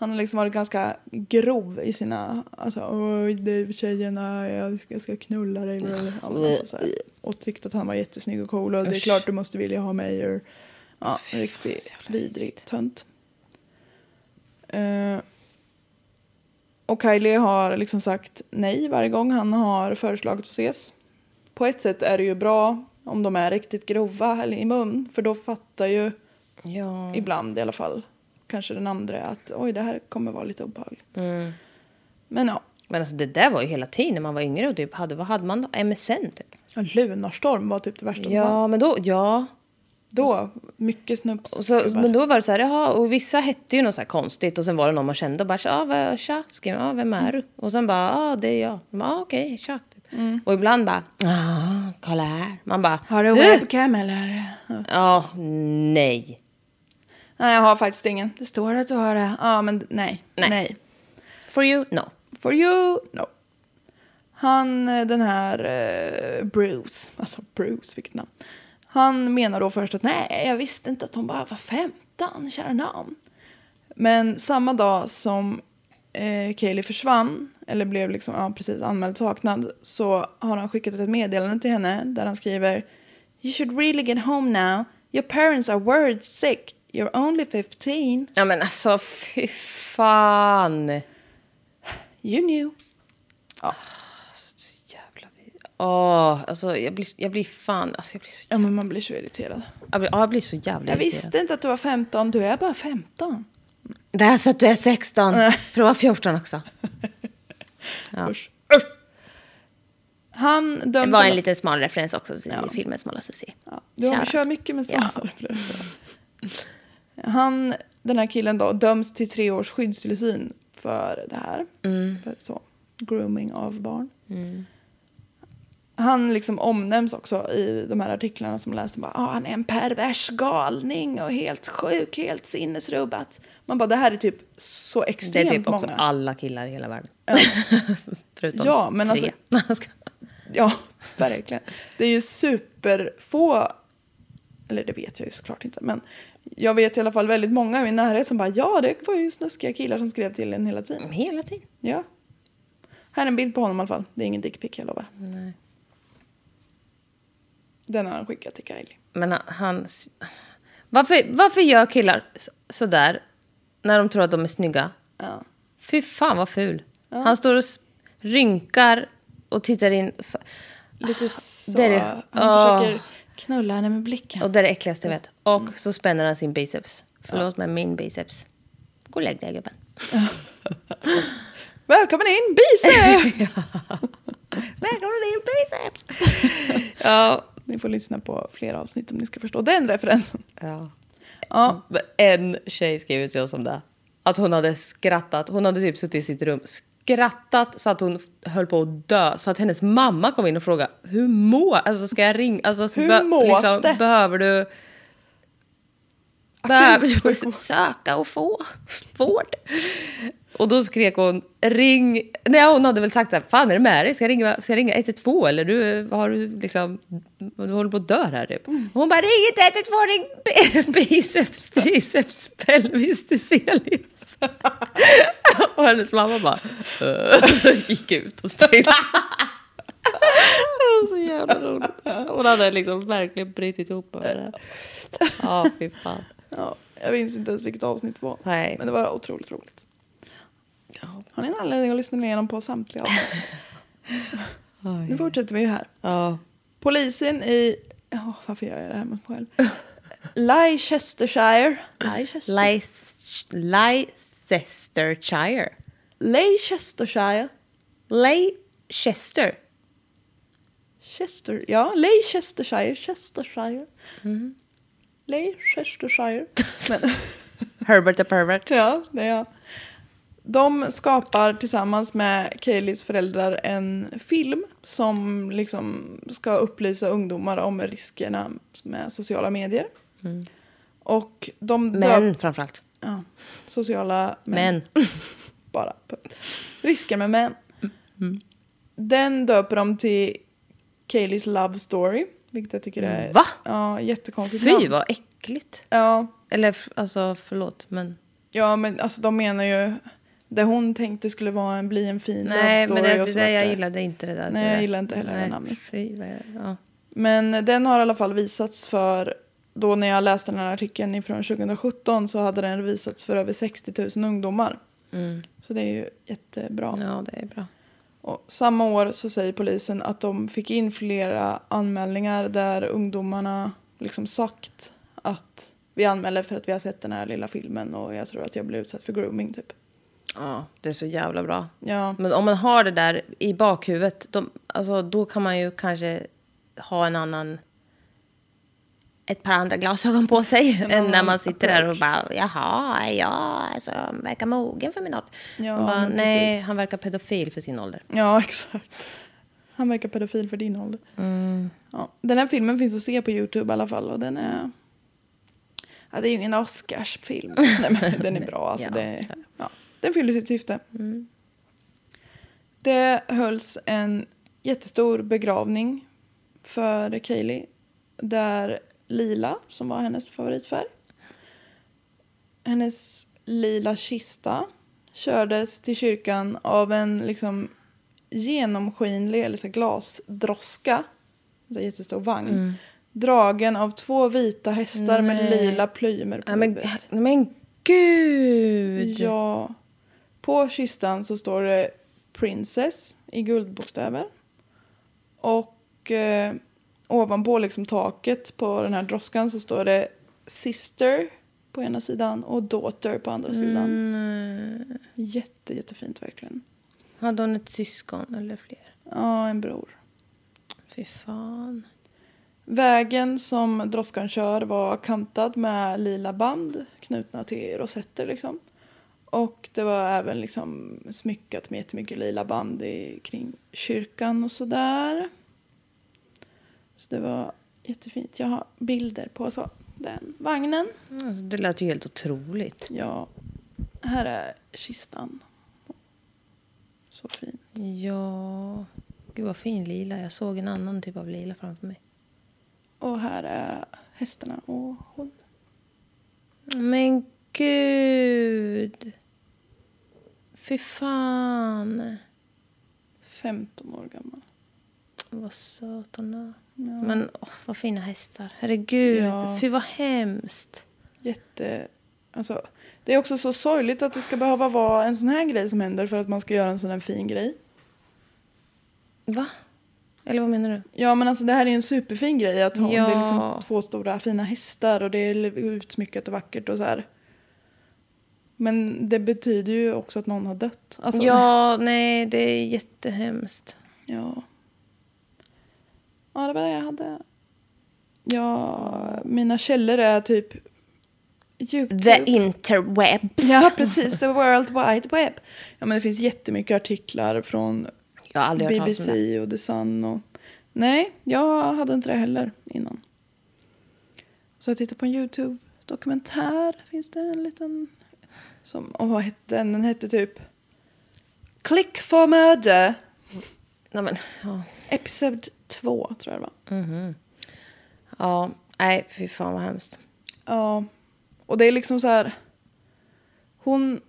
Han har liksom varit ganska grov i sina, alltså oj du tjejerna, jag ska, jag ska knulla dig. Men alltså, så här. Och tyckte att han var jättesnygg och cool och det är Usch. klart du måste vilja ha mig. Och, ja, Alltså, riktigt vidrig tönt. Eh, och Kylie har liksom sagt nej varje gång han har föreslagit att ses. På ett sätt är det ju bra om de är riktigt grova eller i mun. För då fattar ju Ja. ibland i alla fall kanske den andra att oj det här kommer vara lite obehagligt. Mm. Men ja, Men alltså det där var ju hela tiden när man var yngre och typ hade, vad hade man då? MSN typ. Lunarstorm var typ det värsta som Ja, fanns. men då, ja. Då, mycket snups. Och så, men då var det så här, jaha, och vissa hette ju något så här konstigt och sen var det någon man kände och bara, ja, vad- tja, skrev ah, vem är du? Och sen bara, ja, det är jag. Ah, okej, tja. Typ. Och ibland bara, ah, kolla här. Man bara, Har du webcam eller? Ja. Ja, nej. Nej, jag har faktiskt ingen. Det står att du har det. Ja, men nej. Nej. nej. For you, no. For you, no. Han, eh, den här eh, Bruce, alltså Bruce, vilket namn. Han menar då först att nej, jag visste inte att hon bara var 15, kära namn. Men samma dag som eh, Kaylee försvann, eller blev liksom, ja, precis anmäld saknad, så har han skickat ett meddelande till henne där han skriver You should really get home now. Your parents are worried sick. You're only 15. Ja men alltså fy fan. You knew. Ja, Så jävla Åh, alltså jag blir, jag blir fan, alltså jag blir så ja men man blir så irriterad. jag blir, ja, jag blir så jävla Jag irriterad. visste inte att du var 15, du är bara 15. Det här så att du är 16, prova 14 också. Ja. Usch. Han Det var en liten smal referens också till Ja. filmen Smala Susie. Ja, du kör mycket med Ja. smala referenser. Han, den här killen då, döms till tre års skyddstillsyn för det här. Mm. För så, grooming av barn. Han liksom omnämns också i de här artiklarna som läste. Bara, ah, han är en pervers galning och helt sjuk, helt sinnesrubbat. Man bara, det här är typ så Det är extremt typ också många. alla killar i hela världen. Förutom Ja, men tre. Ja, verkligen. Det är ju superfå, eller det vet jag ju såklart inte, men jag vet i alla fall väldigt många i min närhet som bara ja, det var ju snuskiga killar som skrev till en hela tiden. Hela tiden. Ja. Här är en bild på honom i alla fall. Det är ingen dickpic, jag lovar. Nej. Den har han skickat till Kylie. Men han... han varför, varför gör killar så- sådär när de tror att de är snygga? Ja. Fy fan vad ful. Han står och rynkar och tittar in. Lite så. det. Han Åh. försöker knulla henne med blicken. och det är det äckligaste jag vet. Och så spänner han sin biceps. Förlåt men min biceps. Gå och lägg dig gubben. Välkommen in, biceps! Välkommen in biceps! ja. ni får lyssna på flera avsnitt om ni ska förstå den referensen. ja. Ja, En tjej skrev till oss om det. Att hon hade skrattat. Hon hade typ suttit i sitt rum, skrattat så att hon höll på att dö. Så att hennes mamma kom in och frågade hur mår Alltså ska jag ringa? Alltså, så Hur mås det? Behöver du... Behöver du söka och få vård? Och då skrek hon ring. Nej, hon hade väl sagt så här, fan är det med dig? Ska jag ringa, ska jag ringa 112 eller du har du liksom, du håller på att dö här typ. Mm. Hon bara ring inte 112, ring bi- biceps, triceps, pelvis, dyselius. och hennes mamma bara, "Eh." så gick ut och stängde. så jävla roligt. Hon hade liksom verkligen brutit ihop över det här. Ja, fy fan. Ja, jag minns inte ens vilket avsnitt det var. Nej. Men det var otroligt roligt. Har ni en anledning att lyssna igenom på samtliga? Nu fortsätter vi ju här. Ja. Polisen i... Ja, varför gör jag det här mot mig själv? Leicestershire. Leicester. Leicester- Leicestershire. Leicestershire. Leicester. Chester. Ja, Leicestershire. Chestershire. Leicestershire. Men, Herbert the pervert. ja, det är jag. De skapar tillsammans med Kayleys föräldrar en film som liksom ska upplysa ungdomar om riskerna med sociala medier. Och de Män framförallt. Ja, sociala män. Män. Bara. Risker med män. Den döper de till Kayleys Love Story. Vilket jag tycker är Va? Ja, jättekonstigt Fy namn. vad äckligt. Ja, Eller alltså förlåt men. ja, men alltså de menar ju... Det hon tänkte skulle vara en, bli en fin Nej love men story det, och det där, vart jag det- gillade inte det där. Nej, det jag gillar inte heller det Nej, namnet. Fy, ja. Men den har i alla fall visats för... Då när jag läste den här artikeln från 2017 så hade den visats för över 60 000 ungdomar. Så det är ju jättebra. Mm. ja det är bra. Och samma år så säger polisen att de fick in flera anmälningar där ungdomarna liksom sagt att vi anmäler för att vi har sett den här lilla filmen och jag tror att jag blev utsatt för grooming typ. Ja det är så jävla bra. Ja, Men om man har det där i bakhuvudet, de, alltså, då kan man ju kanske ha en annan... Ett par andra glasögon på sig än när man sitter där och bara jaha, ja, alltså, han verkar mogen för min ålder. Ja, bara, nej, precis. han verkar pedofil för sin ålder. ja exakt. Han verkar pedofil för din ålder. Ja, den här filmen finns att se på Youtube i alla fall och den är... Ja, det är ju ingen Oscarsfilm. Nej, men den är bra. Alltså, Ja. det, ja, den fyller sitt syfte. Det hölls en jättestor begravning för Kaylee. Där lila, som var hennes favoritfärg. Hennes lila kista kördes till kyrkan av en liksom genomskinlig eller så glasdroska. En jättestor vagn. Dragen av två vita hästar med Nej. lila plymer på Ja, men, huvudet. men gud! Ja. På kistan så står det Princess i guldbokstäver. Och eh, ovanpå liksom taket på den här droskan så står det Sister på ena sidan och Daughter på andra sidan. Mm. Jätte, jättefint verkligen. Hade hon ett syskon eller fler? Ja, en bror. Fy fan. Vägen som droskan kör var kantad med lila band knutna till rosetter liksom. Och det var även liksom smyckat med jättemycket lila band i, kring kyrkan och sådär. Så det var jättefint. Jag har bilder på så, den vagnen. Alltså, det lät ju helt otroligt. Ja, här är kistan. Så fin. Ja, gud vad fin lila. Jag såg en annan typ av lila framför mig. Och här är hästarna och hon. Men gud. Fy fan. 15 år gammal. Vad söt är. Ja. Men åh, vad fina hästar. Herregud. Ja. Fy vad hemskt. jätte... Alltså, det är också så sorgligt att det ska behöva vara en sån här grej som händer för att man ska göra en sån här fin grej. Va? Eller vad menar du? Ja men alltså det här är ju en superfin grej att hon, Ja. det är liksom två stora fina hästar och det är utsmyckat och vackert och så här. Men det betyder ju också att någon har dött. Alltså, ja, nej, det är jättehemskt. Ja. Ja, det var det jag hade. Ja, mina källor är typ Youtube. The interwebs. Ja, precis. The World Wide Web. Ja, men det finns jättemycket artiklar från. BBC och The Sun. Och... Nej, jag hade inte det heller innan. Så jag tittade på en YouTube-dokumentär. Finns det en liten... Som, och vad hette den? Den hette typ Click for Murder. Nej, men, ja. Episod 2 tror jag det var. ja, nej, fy fan vad hemskt. Ja. Och det är liksom så här. Hon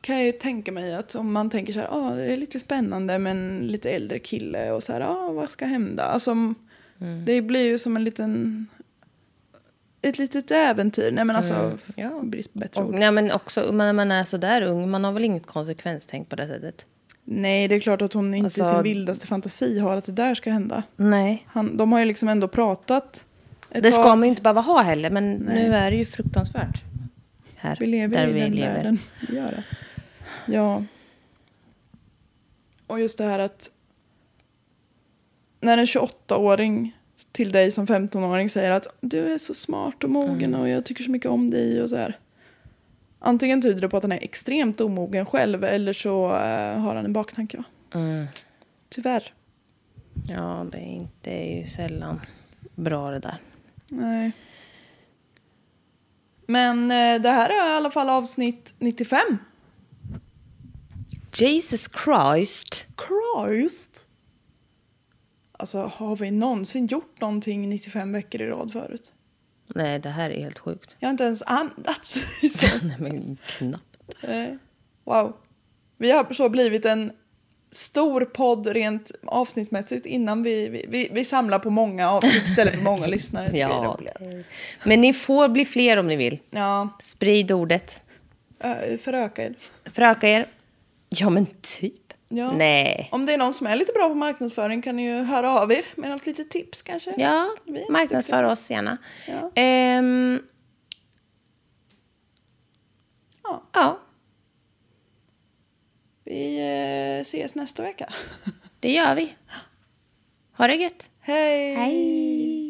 kan jag ju tänka mig att om man tänker så här, ah, det är lite spännande med en lite äldre kille och så här, ah, vad ska hända? Alltså, Det blir ju som en liten, ett litet äventyr. Nej men alltså, Ja. brist på bättre ord. nej, men också när man är så där ung, man har väl inget konsekvenstänk på det sättet? Nej, det är klart att hon inte i Alltså- sin vildaste fantasi har att det där ska hända. Nej. Han, de har ju liksom ändå pratat Det ska tag. man ju inte behöva ha heller, men Nej. nu är det ju fruktansvärt. Här, Vi lever där i vi den lever. världen. Vi gör det. Ja. Och just det här att när en 28-åring till dig som 15-åring säger att du är så smart och mogen Mm. och jag tycker så mycket om dig och så här. Antingen tyder det på att han är extremt omogen själv eller så eh, har han en baktanke. Mm. Tyvärr. Ja, det är, inte, det är ju sällan bra det där. Nej. Men eh, det här är i alla fall avsnitt 95. Jesus Christ. Christ. Alltså har vi någonsin gjort någonting 95 veckor i rad förut? Nej, det här är helt sjukt. Jag har inte ens andats. Nej, men knappt. Wow. Vi har så blivit en stor podd rent avsnittsmässigt innan vi, vi, vi, vi samlar på många avsnitt istället för många lyssnare. Ja. Men ni får bli fler om ni vill. Ja, Sprid ordet. föröka er. Föröka er. Ja, men typ. Ja. Nej. Om det är någon som är lite bra på marknadsföring kan ni ju höra av er med något litet tips kanske. Ja, Vi marknadsför oss gärna. Ja. Ja. ja, Vi eh, ses nästa vecka. det gör vi. Ha det gött. Hej! Hej!